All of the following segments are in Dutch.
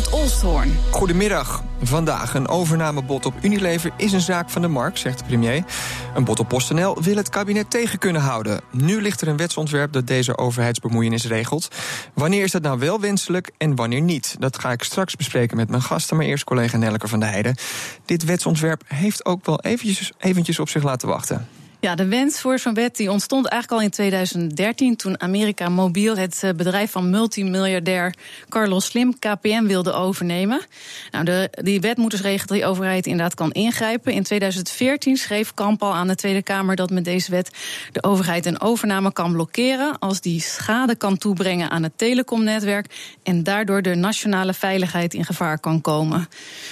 Ronald Olsthoorn. Goedemiddag. Vandaag een overnamebod op Unilever is een zaak van de markt, zegt de premier. Een bod op PostNL wil het kabinet tegen kunnen houden. Nu ligt er een wetsontwerp dat deze overheidsbemoeienis regelt. Wanneer is dat nou wel wenselijk en wanneer niet? Dat ga ik straks bespreken met mijn gasten, maar eerst collega Nelke van der Heijden. Dit wetsontwerp heeft ook wel eventjes, eventjes op zich laten wachten. Ja, de wens voor zo'n wet die ontstond eigenlijk al in 2013... toen Amerika Mobiel het eh, bedrijf van multimiljardair Carlos Slim... KPN wilde overnemen. Nou, de, die wet moet dus regelen dat die overheid inderdaad kan ingrijpen. In 2014 schreef Kamp al aan de Tweede Kamer dat met deze wet... de overheid een overname kan blokkeren... als die schade kan toebrengen aan het telecomnetwerk... en daardoor de nationale veiligheid in gevaar kan komen.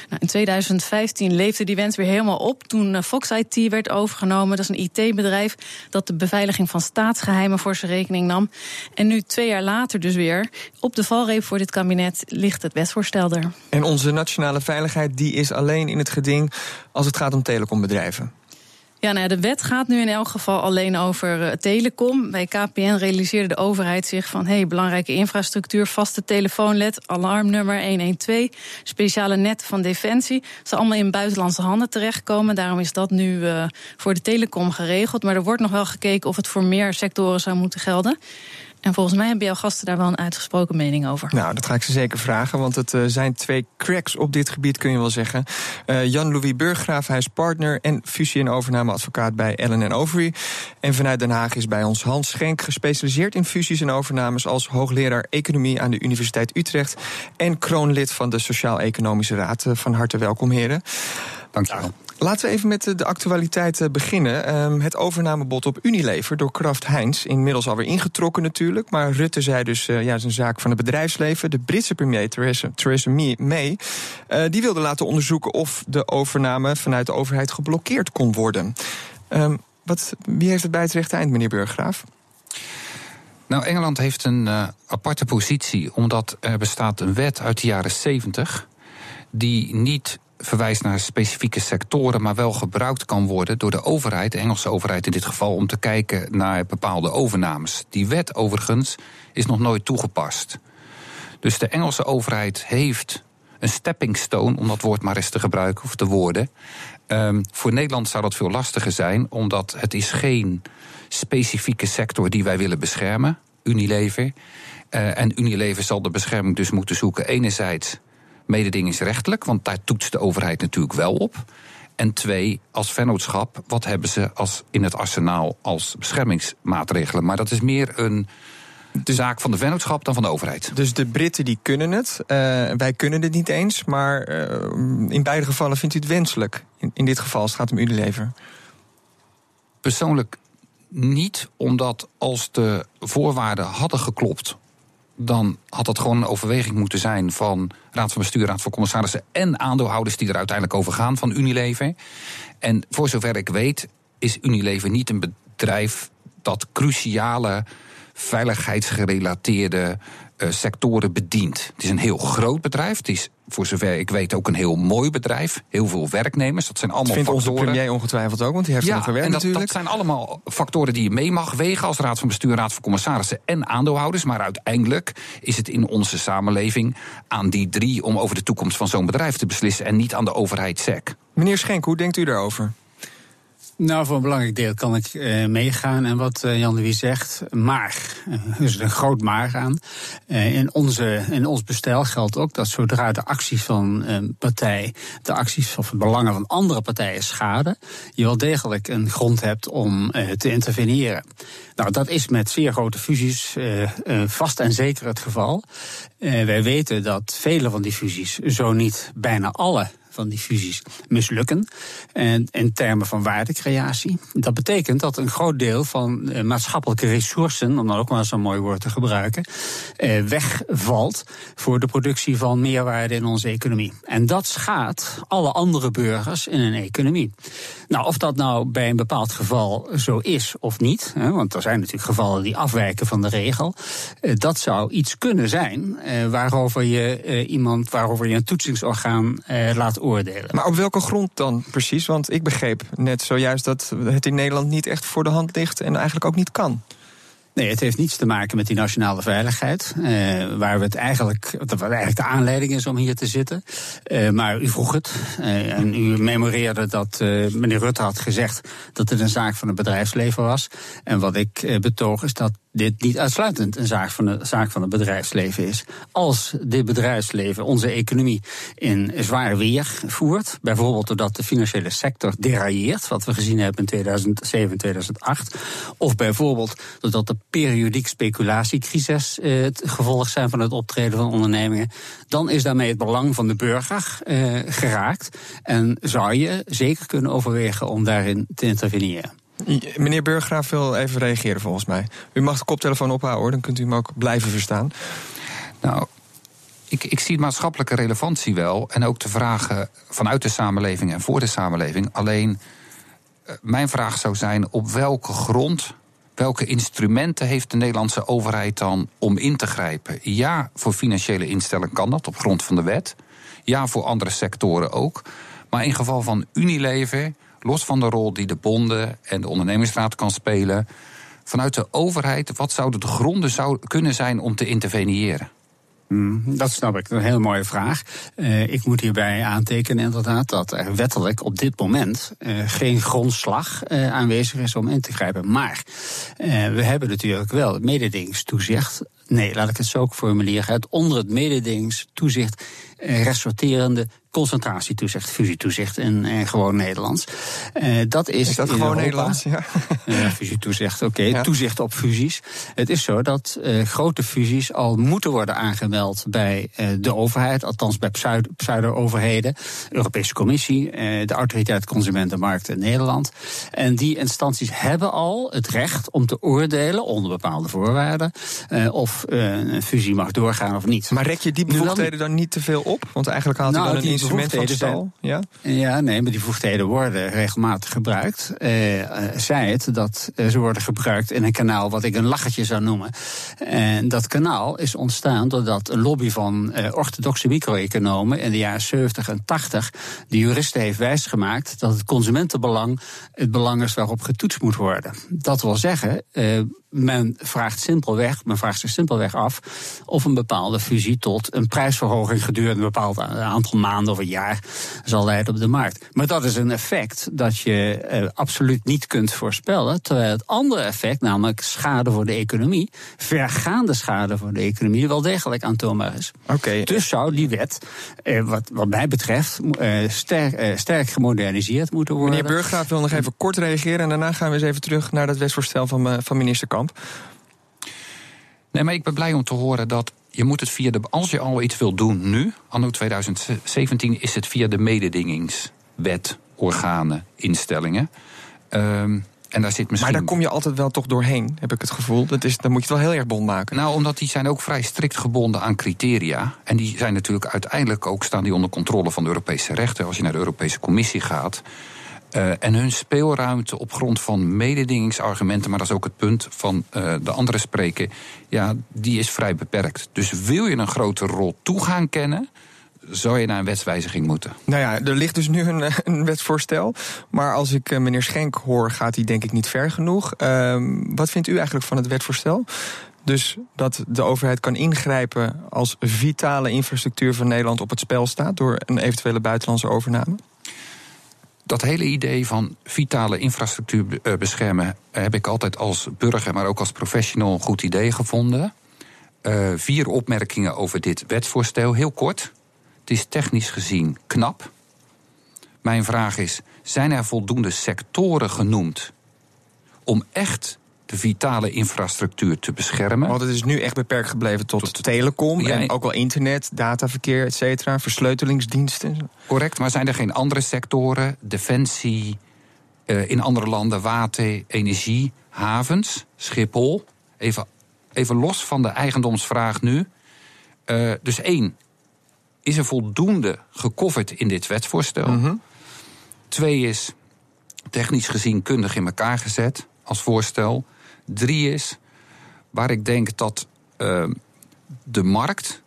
Nou, in 2015 leefde die wens weer helemaal op toen eh, Fox IT werd overgenomen. Dat is een IT IT-bedrijf dat de beveiliging van staatsgeheimen voor zijn rekening nam. En nu, twee jaar later dus weer, op de valreep voor dit kabinet ligt het wetsvoorstel er. En onze nationale veiligheid die is alleen in het geding als het gaat om telecombedrijven. Ja, nou, de wet gaat nu in elk geval alleen over uh, telecom. Bij KPN realiseerde de overheid zich van... hey, belangrijke infrastructuur, vaste telefoonled, alarmnummer 112... speciale net van Defensie. Ze allemaal in buitenlandse handen terechtkomen. Daarom is dat nu uh, voor de telecom geregeld. Maar er wordt nog wel gekeken of het voor meer sectoren zou moeten gelden. En volgens mij hebben jouw gasten daar wel een uitgesproken mening over. Nou, dat ga ik ze zeker vragen, want het uh, zijn twee cracks op dit gebied, kun je wel zeggen. Uh, Jan-Louis Burggraaf, hij is partner en fusie- en overnameadvocaat bij Ellen Overy. En vanuit Den Haag is bij ons Hans Schenk, gespecialiseerd in fusies en overnames als hoogleraar economie aan de Universiteit Utrecht en kroonlid van de Sociaal-Economische Raad. Uh, van harte welkom, heren. Dankjewel. Laten we even met de actualiteit eh, beginnen. Um, het overnamebod op Unilever door Kraft Heinz. Inmiddels alweer ingetrokken natuurlijk. Maar Rutte zei dus, uh, ja, het is een zaak van het bedrijfsleven. De Britse premier Theresa, May, uh, die wilde laten onderzoeken of de overname vanuit de overheid geblokkeerd kon worden. Um, wat, wie heeft het bij het rechte eind, meneer Burggraaf? Nou, Engeland heeft een aparte positie, omdat er bestaat een wet uit de jaren 70 die niet verwijst naar specifieke sectoren, maar wel gebruikt kan worden door de overheid, de Engelse overheid in dit geval, om te kijken naar bepaalde overnames. Die wet overigens is nog nooit toegepast. Dus de Engelse overheid heeft een stepping stone, om dat woord maar eens te gebruiken of te woorden. Um, voor Nederland zou dat veel lastiger zijn, omdat het is geen specifieke sector die wij willen beschermen, Unilever. Uh, en Unilever zal de bescherming dus moeten zoeken enerzijds mededingingsrechtelijk, want daar toetst de overheid natuurlijk wel op. En twee, als vennootschap, wat hebben ze als in het arsenaal als beschermingsmaatregelen? Maar dat is meer een de zaak van de vennootschap dan van de overheid. Dus de Britten die kunnen het, uh, wij kunnen het niet eens, maar uh, in beide gevallen vindt u het wenselijk? In, in dit geval, het gaat om Unilever. Persoonlijk niet, omdat als de voorwaarden hadden geklopt dan had dat gewoon een overweging moeten zijn van Raad van Bestuur, Raad van Commissarissen en aandeelhouders die er uiteindelijk over gaan van Unilever. En voor zover ik weet, is Unilever niet een bedrijf dat cruciale veiligheidsgerelateerde uh, sectoren bedient. Het is een heel groot bedrijf. Het is voor zover ik weet ook een heel mooi bedrijf. Heel veel werknemers. Dat zijn allemaal dat vindt factoren. onze premier ongetwijfeld ook, want die heeft ja, er gewerkt en dat, natuurlijk. dat zijn allemaal factoren die je mee mag wegen als raad van bestuur, raad van commissarissen en aandeelhouders. Maar uiteindelijk is het in onze samenleving aan die drie om over de toekomst van zo'n bedrijf te beslissen en niet aan de overheid SEC. Meneer Schenk, hoe denkt u daarover? Nou, voor een belangrijk deel kan ik uh, meegaan. En wat uh, Jan-Louis zegt, maar. Er is een groot maar aan. In, onze, in ons bestel geldt ook dat zodra de acties van een partij. de acties of de belangen van andere partijen schaden. je wel degelijk een grond hebt om te interveneren. Nou, dat is met zeer grote fusies vast en zeker het geval. wij weten dat vele van die fusies, zo niet bijna alle van die fusies mislukken. En in termen van waardecreatie. Dat betekent dat een groot deel van eh, maatschappelijke resourcen, om dan ook maar zo'n mooi woord te gebruiken, eh, wegvalt voor de productie van meerwaarde in onze economie. En dat schaadt alle andere burgers in een economie. Nou, of dat nou bij een bepaald geval zo is of niet, hè, want er zijn natuurlijk gevallen die afwijken van de regel, eh, dat zou iets kunnen zijn waarover je iemand, waarover je een toetsingsorgaan laat oordelen. Maar op welke grond dan precies? Want ik begreep net zojuist dat het in Nederland niet echt voor de hand ligt en eigenlijk ook niet kan. Nee, het heeft niets te maken met die nationale veiligheid. Uh, waar we het eigenlijk, wat eigenlijk de aanleiding is om hier te zitten. Uh, maar u vroeg het. Uh, en u memoreerde dat meneer Rutte had gezegd dat het een zaak van het bedrijfsleven was. En wat ik betoog is dat dit niet uitsluitend een zaak van, de, zaak van het bedrijfsleven is. Als dit bedrijfsleven onze economie in zwaar weer voert, bijvoorbeeld doordat de financiële sector derailleert, wat we gezien hebben in 2007, 2008, of bijvoorbeeld doordat de periodiek speculatiecrisis eh, het gevolg zijn van het optreden van ondernemingen, dan is daarmee het belang van de burger eh, geraakt en zou je zeker kunnen overwegen om daarin te interveneren. Meneer Burggraaf wil even reageren volgens mij. U mag de koptelefoon ophouden hoor, dan kunt u hem ook blijven verstaan. Nou, ik, ik zie maatschappelijke relevantie wel. En ook de vragen vanuit de samenleving en voor de samenleving. Alleen, eh, mijn vraag zou zijn: op welke grond welke instrumenten heeft de Nederlandse overheid dan om in te grijpen? Ja, voor financiële instellingen kan dat op grond van de wet. Ja, voor andere sectoren ook. Maar in geval van Unilever los van de rol die de bonden en de ondernemingsraad kan spelen, vanuit de overheid, wat zouden de gronden zou kunnen zijn om te interveneren? Mm, dat snap ik, een hele mooie vraag. Uh, ik moet hierbij aantekenen inderdaad dat er wettelijk op dit moment uh, geen grondslag uh, aanwezig is om in te grijpen. Maar we hebben natuurlijk wel het mededingingstoezicht. Nee, laat ik het zo ook formuleren. Het onder het mededingingstoezicht resorterende concentratietoezicht, fusietoezicht in, in gewoon Nederlands. Uh, dat is, is dat gewoon Europa, Nederlands? Ja. Uh, fusietoezicht, oké. Okay. Ja. Toezicht op fusies. Het is zo dat uh, grote fusies al moeten worden aangemeld bij de overheid, althans bij pseudo-overheden, Europese Commissie, de Autoriteit Consumentenmarkt in Nederland. En die instanties hebben al het recht om te oordelen, onder bepaalde voorwaarden, of een fusie mag doorgaan of niet. Maar rek je die bevoegdheden dan niet te veel op? Want eigenlijk haalt nou, hij dan een instrument van stal. Ja? ja, nee, maar die bevoegdheden worden regelmatig gebruikt. Uh, zij het dat uh, ze worden gebruikt in een kanaal wat ik een lachertje zou noemen. En dat kanaal is ontstaan doordat een lobby van uh, orthodoxe micro-economen in de jaren 70 en 80 de juristen heeft wijsgemaakt dat het consumentenbelang het belang is waarop getoetst moet worden. Dat wil zeggen, men vraagt simpelweg, men vraagt zich simpelweg af of een bepaalde fusie tot een prijsverhoging gedurende een bepaald aantal maanden of een jaar zal leiden op de markt. Maar dat is een effect dat je eh, absoluut niet kunt voorspellen. Terwijl het andere effect, namelijk schade voor de economie, vergaande schade voor de economie, wel degelijk aantoonbaar is. Okay. Dus zou die wet, eh, wat, wat mij betreft, eh, sterk, eh, sterk gemoderniseerd moeten worden. Meneer Burggraaf wil nog even kort reageren en daarna gaan we eens even terug naar dat wetsvoorstel van, eh, van minister Kamp. Nee, maar ik ben blij om te horen dat je moet het via de. Als je al iets wil doen nu, anno 2017, is het via de mededingingswet, organen, instellingen. Um, en daar zit misschien... Maar daar kom je altijd wel toch doorheen, heb ik het gevoel. Dat is, dan moet je het wel heel erg bond maken. Nou, omdat die zijn ook vrij strikt gebonden aan criteria. En die zijn natuurlijk uiteindelijk ook staan die onder controle van de Europese rechter. Als je naar de Europese Commissie gaat. Uh, en hun speelruimte op grond van mededingingsargumenten, maar dat is ook het punt van uh, de andere spreker, ja, die is vrij beperkt. Dus wil je een grote rol toe gaan kennen, zou je naar een wetswijziging moeten. Nou ja, er ligt dus nu een, een wetsvoorstel. Maar als ik meneer Schenk hoor, gaat hij denk ik niet ver genoeg. Ehm, wat vindt u eigenlijk van het wetsvoorstel? Dus dat de overheid kan ingrijpen als vitale infrastructuur van Nederland op het spel staat door een eventuele buitenlandse overname? Dat hele idee van vitale infrastructuur eh, beschermen heb ik altijd als burger, maar ook als professional een goed idee gevonden. Uh, vier opmerkingen over dit wetsvoorstel. Heel kort. Het is technisch gezien knap. Mijn vraag is: zijn er voldoende sectoren genoemd om echt de vitale infrastructuur te beschermen. Want het is nu echt beperkt gebleven tot, telecom Ja, en ook wel internet, dataverkeer, et cetera, versleutelingsdiensten. Correct, maar zijn er geen andere sectoren, defensie, eh, in andere landen water, energie, havens, Schiphol? Even, even los van de eigendomsvraag nu. Eh, dus één, is er voldoende gecoverd in dit wetsvoorstel? Twee is technisch gezien kundig in elkaar gezet als voorstel. Drie is waar ik denk dat eh, de markt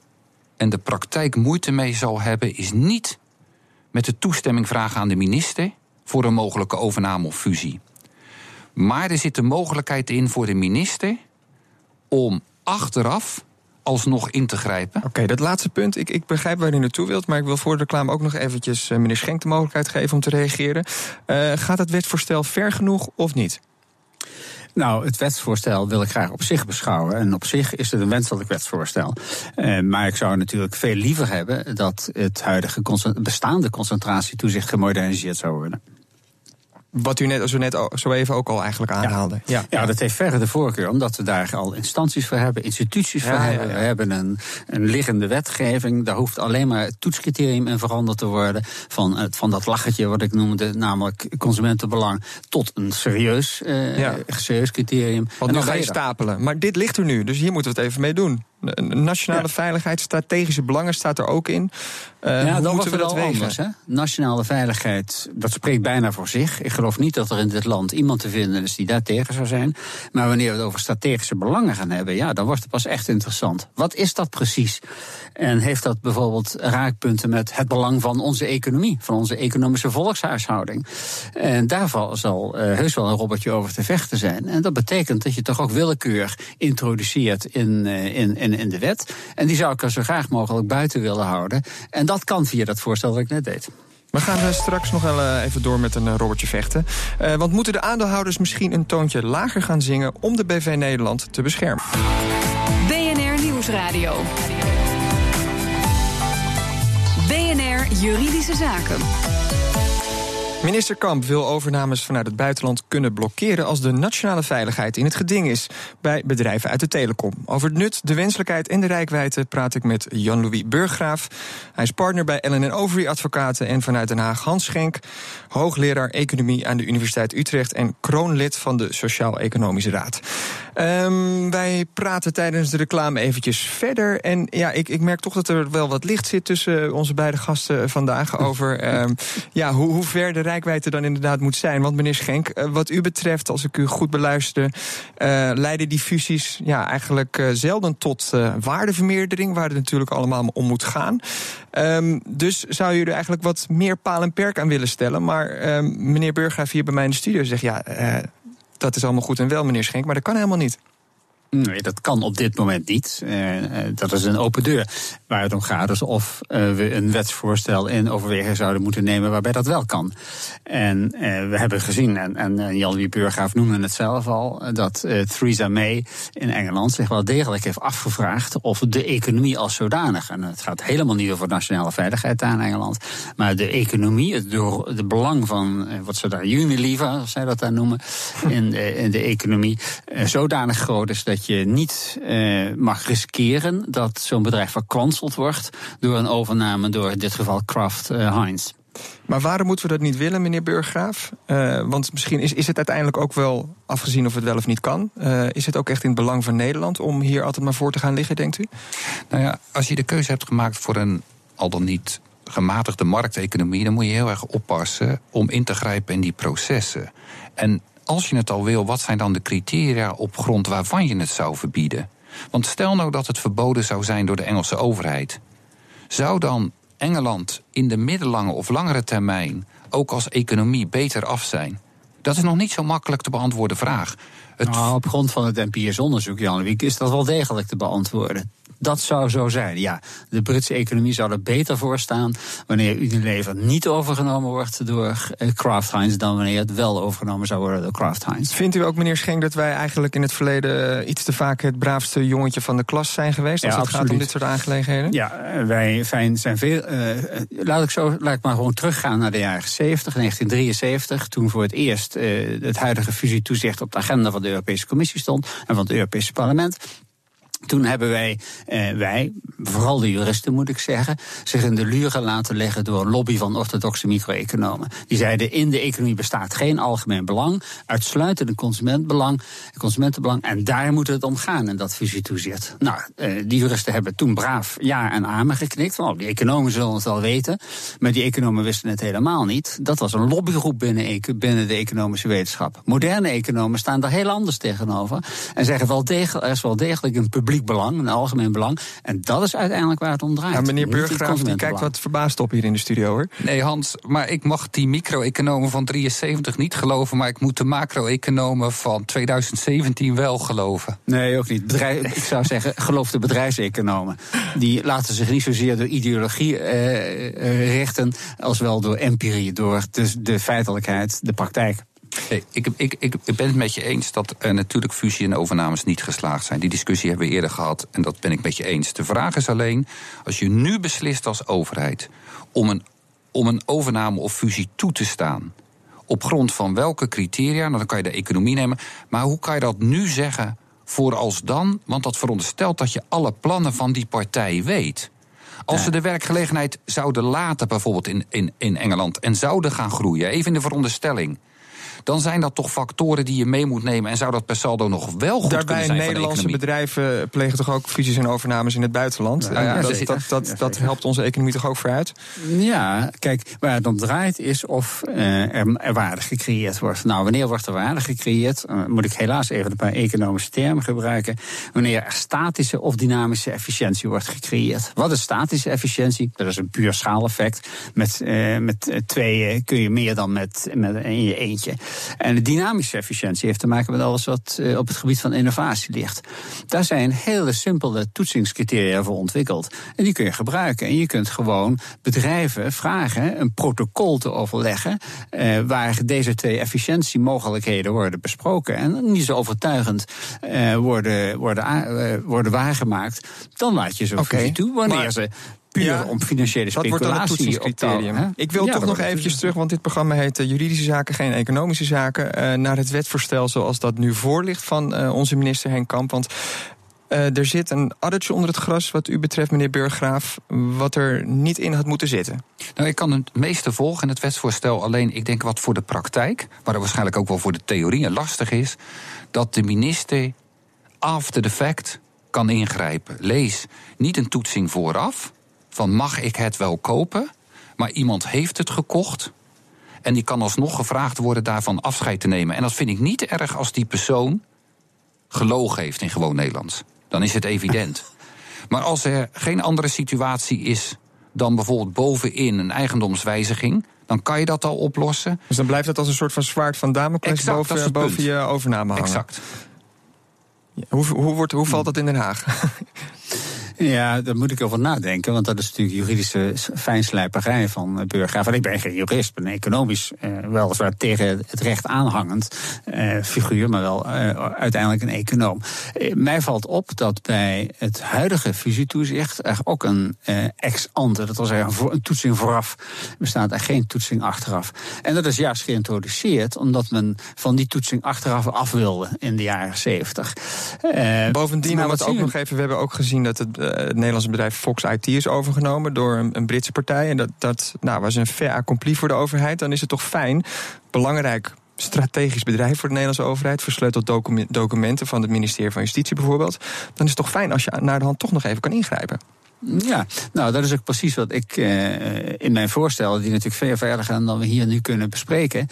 en de praktijk moeite mee zal hebben, is niet met de toestemming vragen aan de minister voor een mogelijke overname of fusie. Maar er zit de mogelijkheid in voor de minister om achteraf alsnog in te grijpen. Oké, dat laatste punt, ik, ik begrijp waar u naartoe wilt, maar ik wil voor de reclame ook nog eventjes eh, meneer Schenk de mogelijkheid geven om te reageren. Eh, gaat het wetsvoorstel ver genoeg of niet? Nou, het wetsvoorstel wil ik graag op zich beschouwen. En op zich is het een wenselijk wetsvoorstel. Eh, maar ik zou natuurlijk veel liever hebben dat het huidige bestaande concentratietoezicht gemoderniseerd zou worden. Wat u net, zo, net zo even ook al eigenlijk aanhaalde. Ja. Ja, dat heeft verre de voorkeur, omdat we daar al instanties voor hebben, instituties voor Ja, hebben. We hebben een, een liggende wetgeving. Daar hoeft alleen maar het toetscriterium in veranderd te worden. Van, het, van dat lachertje wat ik noemde, namelijk consumentenbelang, tot een serieus, eh, serieus criterium. Want En nu ga je stapelen. Maar dit ligt er nu, dus hier moeten we het even mee doen. Nationale Ja. veiligheid, strategische belangen staat er ook in. Eh, Ja, dan moeten we dat wegen? anders. Hè? Nationale veiligheid, dat spreekt bijna voor zich. Ik geloof niet dat er in dit land iemand te vinden is die daar tegen zou zijn. Maar wanneer we het over strategische belangen gaan hebben, ja, dan wordt het pas echt interessant. Wat is dat precies? En heeft dat bijvoorbeeld raakpunten met het belang van onze economie, van onze economische volkshuishouding? En daarvan zal eh, heus wel een robbertje over te vechten zijn. En dat betekent dat je toch ook willekeur introduceert in, eh, in, in, in de wet. En die zou ik er zo graag mogelijk buiten willen houden. En dat kan via dat voorstel dat ik net deed. We gaan eh, straks nog wel eh, even door met een eh, robbertje vechten. Want moeten de aandeelhouders misschien een toontje lager gaan zingen... om de BV Nederland te beschermen? BNR Nieuwsradio. BNR Juridische Zaken. Minister Kamp wil overnames vanuit het buitenland kunnen blokkeren als de nationale veiligheid in het geding is bij bedrijven uit de telecom. Over het nut, de wenselijkheid en de rijkwijde praat ik met Jan-Louis Burggraaf. Hij is partner bij Ellen Overy Advocaten en vanuit Den Haag Hans Schenk, hoogleraar economie aan de Universiteit Utrecht en kroonlid van de Sociaal-Economische Raad. Ehm, wij praten tijdens de reclame eventjes verder. En ja, ik, ik merk toch dat er wel wat licht zit tussen onze beide gasten vandaag over ehm, ja, hoe, hoe ver de dan inderdaad moet zijn. Want meneer Schenk, eh, wat u betreft, als ik u goed beluister, eh, leiden die fusies ja, eigenlijk eh, zelden tot eh, waardevermeerdering, waar het natuurlijk allemaal om moet gaan. Ehm, dus zou u er eigenlijk wat meer paal en perk aan willen stellen. Maar ehm, meneer Burggraaf hier bij mij in de studio zegt ja. dat is allemaal goed en wel, meneer Schenk, maar dat kan helemaal niet. Nee, dat kan op dit moment niet. Eh, eh, dat is een open deur. Waar het om gaat is of eh, we een wetsvoorstel in overweging zouden moeten nemen waarbij dat wel kan. En we hebben gezien, en, en Jan Wie Burgraaf noemde het zelf al, dat Theresa May in Engeland zich wel degelijk heeft afgevraagd of de economie als zodanig, en het gaat helemaal niet over nationale veiligheid aan Engeland, maar de economie, het de, de belang van wat ze daar Unilever, als zij dat daar noemen, in de, in de economie, zodanig groot is dat je niet eh, mag riskeren dat zo'n bedrijf verkwanseld wordt door een overname door in dit geval Kraft eh, Heinz. Maar waarom moeten we dat niet willen, meneer Burggraaf? Eh, want misschien is, is het uiteindelijk ook wel, afgezien of het wel of niet kan, eh, is het ook echt in het belang van Nederland om hier altijd maar voor te gaan liggen, denkt u? Nou ja, als je de keuze hebt gemaakt voor een al dan niet gematigde markteconomie, dan moet je heel erg oppassen om in te grijpen in die processen. En als je het al wil, wat zijn dan de criteria op grond waarvan je het zou verbieden? Want stel nou dat het verboden zou zijn door de Engelse overheid. Zou dan Engeland in de middellange of langere termijn ook als economie beter af zijn? Dat is nog niet zo makkelijk te beantwoorden vraag. Nou, op grond van het empirisch onderzoek, Jan Wiek, is dat wel degelijk te beantwoorden. Dat zou zo zijn. Ja, de Britse economie zou er beter voor staan wanneer Unilever niet overgenomen wordt door uh, Kraft Heinz dan wanneer het wel overgenomen zou worden door Kraft Heinz. Vindt u ook, meneer Schenk, dat wij eigenlijk in het verleden iets te vaak het braafste jongetje van de klas zijn geweest als het gaat om dit soort aangelegenheden? Ja, wij zijn veel. laat ik zo, laat ik maar gewoon teruggaan naar de jaren 70, 1973, toen voor het eerst het huidige fusietoezicht op de agenda van de Europese Commissie stond en van het Europese Parlement. Toen hebben wij, eh, wij, vooral de juristen moet ik zeggen, zich in de luren laten leggen door een lobby van orthodoxe micro-economen. Die zeiden: in de economie bestaat geen algemeen belang, uitsluitend een consumentenbelang, consumentenbelang. En daar moet het om gaan in dat fusietoezicht. Nou, eh, die juristen hebben toen braaf ja en amen geknikt. Van, oh, die economen zullen het wel weten. Maar die economen wisten het helemaal niet. Dat was een lobbygroep binnen, binnen de economische wetenschap. Moderne economen staan daar heel anders tegenover. En zeggen wel degelijk, er is wel degelijk een publiek publiek belang, een algemeen belang. En dat is uiteindelijk waar het om draait. Ja, meneer Burggraaf, die kijkt wat verbaasd op hier in de studio hoor. Nee, Hans, maar ik mag die micro-economen van 73 niet geloven, maar ik moet de macro-economen van 2017 wel geloven. Nee, ook niet. Bedrijf, ik zou zeggen, geloof de bedrijfseconomen. Die laten zich niet zozeer door ideologie eh, eh richten, als wel door empirie, door de, de feitelijkheid, de praktijk. Ik, ik, ik, ik, ben het met je eens dat natuurlijk fusie en overnames niet geslaagd zijn. Die discussie hebben we eerder gehad en dat ben ik met je eens. De vraag is alleen, als je nu beslist als overheid om een, om een overname of fusie toe te staan, op grond van welke criteria, nou, dan kan je de economie nemen, maar hoe kan je dat nu zeggen voor als dan? Want dat veronderstelt dat je alle plannen van die partij weet. Als ze de werkgelegenheid zouden laten, bijvoorbeeld in, in, in Engeland, en zouden gaan groeien, even in de veronderstelling dan zijn dat toch factoren die je mee moet nemen. En zou dat per saldo nog wel goed Daarbij kunnen zijn Nederlandse bedrijven plegen toch ook fusies en overnames in het buitenland. Ja, ja, dat, dat, dat, dat, helpt onze economie toch ook vooruit? Ja, kijk, waar het om draait is of uh, er, waarde gecreëerd wordt. Nou, wanneer wordt er waarde gecreëerd? Uh, moet ik helaas even een paar economische termen gebruiken. Wanneer er statische of dynamische efficiëntie wordt gecreëerd. Wat is statische efficiëntie? Dat is een puur schaaleffect. Met, uh, met twee kun je meer dan met, met in je eentje. En de dynamische efficiëntie heeft te maken met alles wat eh, op het gebied van innovatie ligt. Daar zijn hele simpele toetsingscriteria voor ontwikkeld. En die kun je gebruiken. En je kunt gewoon bedrijven vragen een protocol te overleggen. Eh, waar deze twee efficiëntiemogelijkheden worden besproken. En niet zo overtuigend eh, worden, worden, worden waargemaakt. Dan laat je ze okay, toe wanneer ze puur om financiële speculatie. Wat wordt Ik wil toch nog eventjes terug, want dit programma heet uh, Juridische Zaken, geen Economische Zaken. Uh, naar het wetvoorstel zoals dat nu voor ligt van uh, onze minister Henk Kamp. Want er zit een addertje onder het gras, wat u betreft, meneer Burggraaf, wat er niet in had moeten zitten. Nou, ik kan het meeste volgen in het wetsvoorstel. Alleen, ik denk wat voor de praktijk, waar het waarschijnlijk ook wel voor de theorieën lastig is, dat de minister after the fact kan ingrijpen. Lees niet een toetsing vooraf van mag ik het wel kopen, maar iemand heeft het gekocht. En die kan alsnog gevraagd worden daarvan afscheid te nemen. En dat vind ik niet erg als die persoon gelogen heeft in gewoon Nederlands. Dan is het evident. Maar als er geen andere situatie is dan bijvoorbeeld bovenin een eigendomswijziging, dan kan je dat al oplossen. Dus dan blijft dat als een soort van zwaard van Damocles boven, boven je overname hangen. Exact. hoe, hoe, wordt, hoe valt dat in Den Haag? Ja, daar moet ik over nadenken. Want dat is natuurlijk juridische fijnslijperij van Burggraaf. En ik ben geen jurist, ben economisch uh, weliswaar tegen het recht aanhangend uh, figuur, maar wel uiteindelijk een econoom. mij valt op dat bij het huidige fusietoezicht er ook een ex ante, dat wil zeggen een toetsing vooraf, bestaat er geen toetsing achteraf. En dat is juist geïntroduceerd omdat men van die toetsing achteraf af wilde in de jaren zeventig. Bovendien, nou, we ook nog even, we hebben ook gezien dat het eh, het Nederlandse bedrijf Fox IT is overgenomen door een, Britse partij. En dat, dat nou, was een fait accompli voor de overheid. Dan is het toch fijn, belangrijk strategisch bedrijf voor de Nederlandse overheid, versleuteld documenten van het ministerie van Justitie bijvoorbeeld. Dan is het toch fijn als je naar de hand toch nog even kan ingrijpen. Ja, nou dat is ook precies wat ik uh, in mijn voorstellen, die natuurlijk veel verder gaan dan we hier nu kunnen bespreken,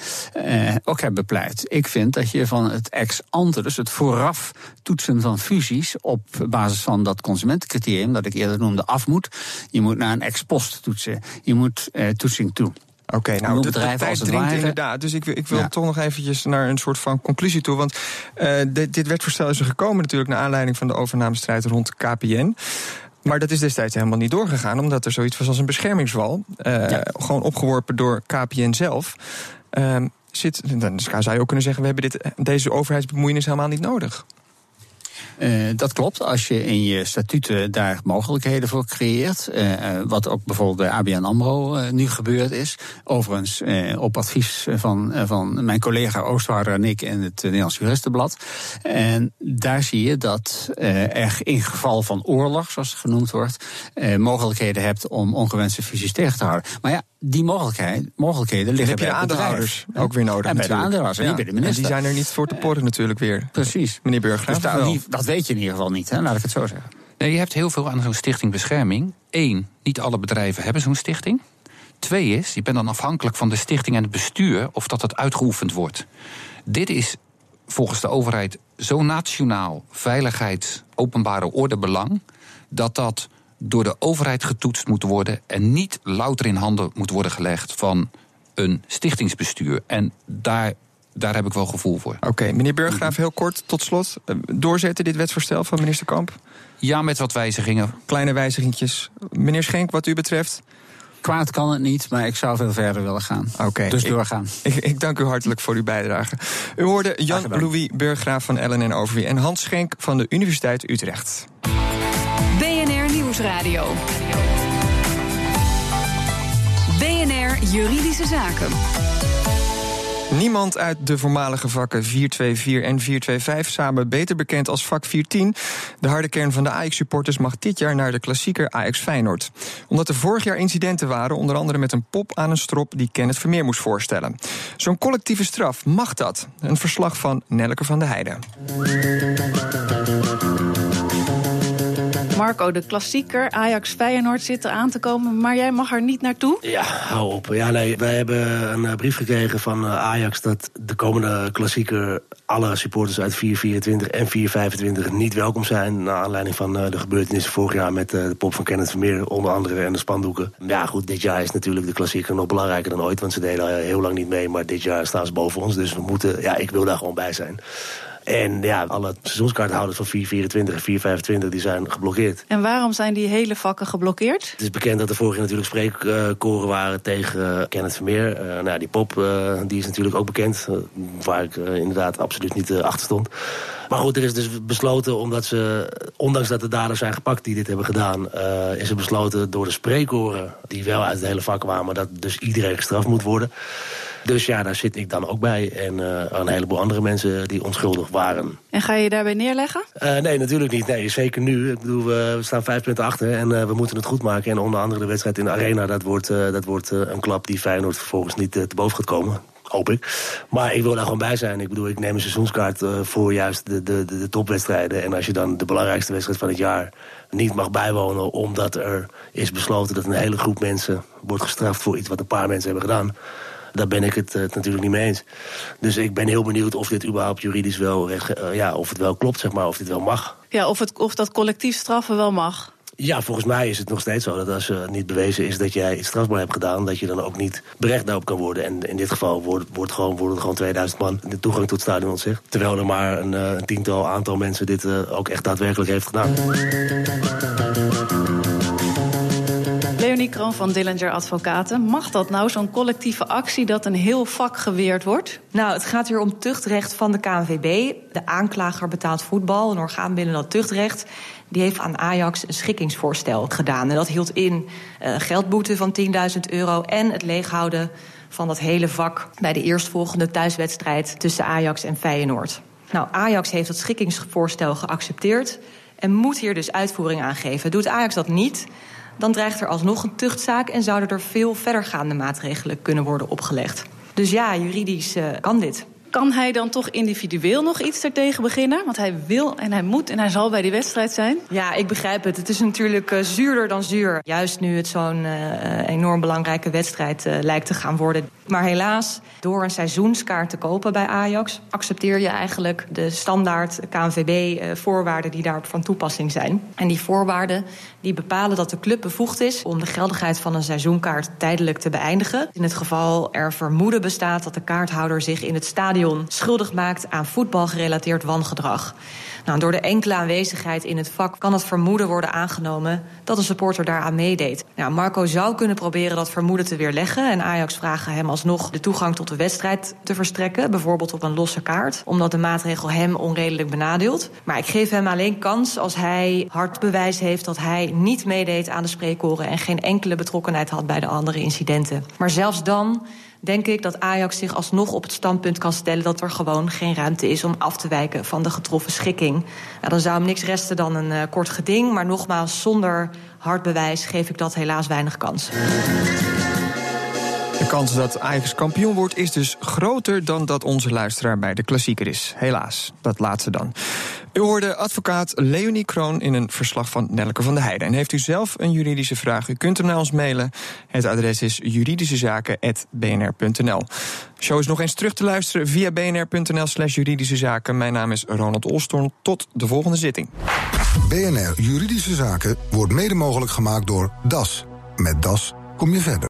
uh, ook heb bepleit. Ik vind dat je van het ex ante, dus het vooraf toetsen van fusies op basis van dat consumentencriterium dat ik eerder noemde, af moet. Je moet naar een ex post toetsen. Je moet uh, toetsing toe. Oké, nou, de, de tijd dringt inderdaad. Dus ik, wil- ik wil Ja. toch nog eventjes naar een soort van conclusie toe. Want eh, dit, dit wetvoorstel is er gekomen natuurlijk... naar aanleiding van de overnamestrijd rond KPN. Maar dat is destijds helemaal niet doorgegaan... omdat er zoiets was als een beschermingswal. eh, Ja. Gewoon opgeworpen door KPN zelf. Ehm, zit, dan zou je ook kunnen zeggen... we hebben dit, deze overheidsbemoeienis helemaal niet nodig. Eh, dat klopt, als je in je statuten daar mogelijkheden voor creëert. eh, eh, wat ook bijvoorbeeld bij ABN AMRO nu gebeurd is. Overigens op advies van, van mijn collega Oostwaarder en ik in het Nederlands Juristenblad. En daar zie je dat er in geval van oorlog, zoals het genoemd wordt... mogelijkheden hebt om ongewenste fusies tegen te houden. Maar ja, die mogelijkheid, mogelijkheden liggen heb je de bij bedrijf. aandeelhouders ook weer nodig En bij de aandeelhouders, en niet bij de En minister. die zijn er niet voor te porren natuurlijk weer. Precies. Meneer Dus die- dat weet je in ieder geval niet, hè? laat ik het zo zeggen. Nee, je hebt heel veel aan zo'n stichting bescherming. Eén, niet alle bedrijven hebben zo'n stichting. Twee is, je bent dan afhankelijk van de stichting en het bestuur of dat het uitgeoefend wordt. Dit is volgens de overheid zo nationaal veiligheids, openbare ordebelang dat dat door de overheid getoetst moet worden en niet louter in handen moet worden gelegd van een stichtingsbestuur. En daar, daar heb ik wel gevoel voor. Oké, meneer Burggraaf, heel kort tot slot. Eh, Doorzetten dit wetsvoorstel van minister Kamp? Ja, met wat wijzigingen. Kleine wijzigingjes. Meneer Schenk, wat u betreft? Kwaad kan het niet, maar ik zou veel verder willen gaan. Oké. Dus doorgaan. Ik, ik dank u hartelijk voor uw bijdrage. U hoorde. Jan-Louis Burggraaf van LNN Overvie en Hans Schenk van de Universiteit Utrecht. BNR Nieuwsradio. BNR Juridische Zaken. Niemand uit de voormalige vakken 424 en 425, samen beter bekend als vak 410, de harde kern van de Ajax-supporters, mag dit jaar naar de klassieker Ajax Feyenoord. Omdat er vorig jaar incidenten waren, onder andere met een pop aan een strop die Kenneth Vermeer moest voorstellen. Zo'n collectieve straf, mag dat? Een verslag van Nelleke van de Heijden. Marco, de klassieker Ajax Feyenoord zit er aan te komen, maar jij mag er niet naartoe. Ja, hou op. Ja, nee, wij hebben een eh, brief gekregen van eh, Ajax dat de komende klassieker alle supporters uit 424 en 425 niet welkom zijn. Naar aanleiding van eh, de gebeurtenissen vorig jaar met de pop van Kenneth Vermeer, onder andere en de spandoeken. Ja, goed, dit jaar is natuurlijk de klassieker nog belangrijker dan ooit, want ze deden al heel lang niet mee, maar dit jaar staan ze boven ons. Dus we moeten, ja, ik wil daar gewoon bij zijn. En ja, alle seizoenskaarthouders van 424 en 425 die zijn geblokkeerd. En waarom zijn die hele vakken geblokkeerd? Het is bekend dat er vorig jaar natuurlijk spreekkoren waren tegen eh, Kenneth Vermeer. Eh nou, die pop eh, die is natuurlijk ook bekend, waar ik inderdaad absoluut niet achter stond. Maar goed, er is dus besloten, omdat ze, ondanks dat de daders zijn gepakt die dit hebben gedaan, is er besloten door de spreekkoren, die wel uit het hele vak kwamen, dat dus iedereen gestraft moet worden. Dus ja, daar zit ik dan ook bij. En eh, een heleboel andere mensen die onschuldig waren. En ga je je daarbij neerleggen? Eh, nee, natuurlijk niet. Nee, zeker nu. Ik bedoel, we, staan vijf punten achter en eh, we moeten het goed maken. En onder andere de wedstrijd in de Arena, dat wordt, dat wordt een klap die Feyenoord vervolgens niet te boven gaat komen. Hoop ik. Maar ik wil daar gewoon bij zijn. Ik bedoel, ik neem een seizoenskaart voor juist de, de, de topwedstrijden. En als je dan de belangrijkste wedstrijd van het jaar niet mag bijwonen... omdat er is besloten dat een hele groep mensen wordt gestraft... voor iets wat een paar mensen hebben gedaan... daar ben ik het eh, natuurlijk niet mee eens. Dus ik ben heel benieuwd of dit überhaupt juridisch wel... eh, ja, of het wel klopt, zeg maar, of dit wel mag. Ja, of, het, of dat collectief straffen wel mag. Ja, volgens mij is het nog steeds zo dat als niet bewezen is dat jij iets strafbaar hebt gedaan, dat je dan ook niet berecht daarop kan worden. En in dit geval wordt, wordt gewoon, worden er gewoon 2000 man de toegang tot het stadion ontzegd. Terwijl er maar een, eh, een tiental aantal mensen dit ook echt daadwerkelijk heeft gedaan. Kroon van Dillinger Advocaten. Mag dat nou, zo'n collectieve actie dat een heel vak geweerd wordt? Nou, het gaat hier om tuchtrecht van de KNVB. De aanklager betaalt voetbal, een orgaan binnen dat tuchtrecht. Die heeft aan Ajax een schikkingsvoorstel gedaan. En dat hield in uh, geldboete van 10.000 euro en het leeghouden van dat hele vak bij de eerstvolgende thuiswedstrijd tussen Ajax en Feyenoord. Nou, Ajax heeft dat schikkingsvoorstel geaccepteerd en moet hier dus uitvoering aan geven. Doet Ajax dat niet, dan dreigt er alsnog een tuchtzaak en zouden er veel verdergaande maatregelen kunnen worden opgelegd. Dus ja, juridisch uh, kan dit. Kan hij dan toch individueel nog iets ertegen beginnen? Want hij wil en hij moet en hij zal bij die wedstrijd zijn. Ja, ik begrijp het. Het is natuurlijk uh, zuurder dan zuur. Juist nu het zo'n uh, enorm belangrijke wedstrijd uh, lijkt te gaan worden. Maar helaas, door een seizoenskaart te kopen bij Ajax... accepteer je eigenlijk de standaard KNVB-voorwaarden die daarop van toepassing zijn. En die voorwaarden die bepalen dat de club bevoegd is... om de geldigheid van een seizoenkaart tijdelijk te beëindigen. In het geval er vermoeden bestaat dat de kaarthouder zich in het stadion... schuldig maakt aan voetbalgerelateerd wangedrag. Nou, door de enkele aanwezigheid in het vak kan het vermoeden worden aangenomen dat een supporter daaraan meedeed. Nou, Marco zou kunnen proberen dat vermoeden te weerleggen en Ajax vragen hem alsnog de toegang tot de wedstrijd te verstrekken, bijvoorbeeld op een losse kaart, omdat de maatregel hem onredelijk benadeelt. Maar ik geef hem alleen kans als hij hard bewijs heeft dat hij niet meedeed aan de spreekkoren en geen enkele betrokkenheid had bij de andere incidenten. Maar zelfs dan denk ik dat Ajax zich alsnog op het standpunt kan stellen dat er gewoon geen ruimte is om af te wijken van de getroffen schikking. Dan zou hem niks resten dan een uh, kort geding, maar nogmaals, zonder hard bewijs geef ik dat helaas weinig kans. De kans dat Ajax kampioen wordt is dus groter dan dat onze luisteraar bij de klassieker is. Helaas, dat laatste dan. U hoorde advocaat Leonie Kroon in een verslag van Nelke van der Heijden. En heeft u zelf een juridische vraag, u kunt hem naar ons mailen. Het adres is juridischezaken.bnr.nl. Show is nog eens terug te luisteren via bnr.nl slash juridische zaken. Mijn naam is Ronald Olstorn. Tot de volgende zitting. BNR Juridische Zaken wordt mede mogelijk gemaakt door DAS. Met DAS kom je verder.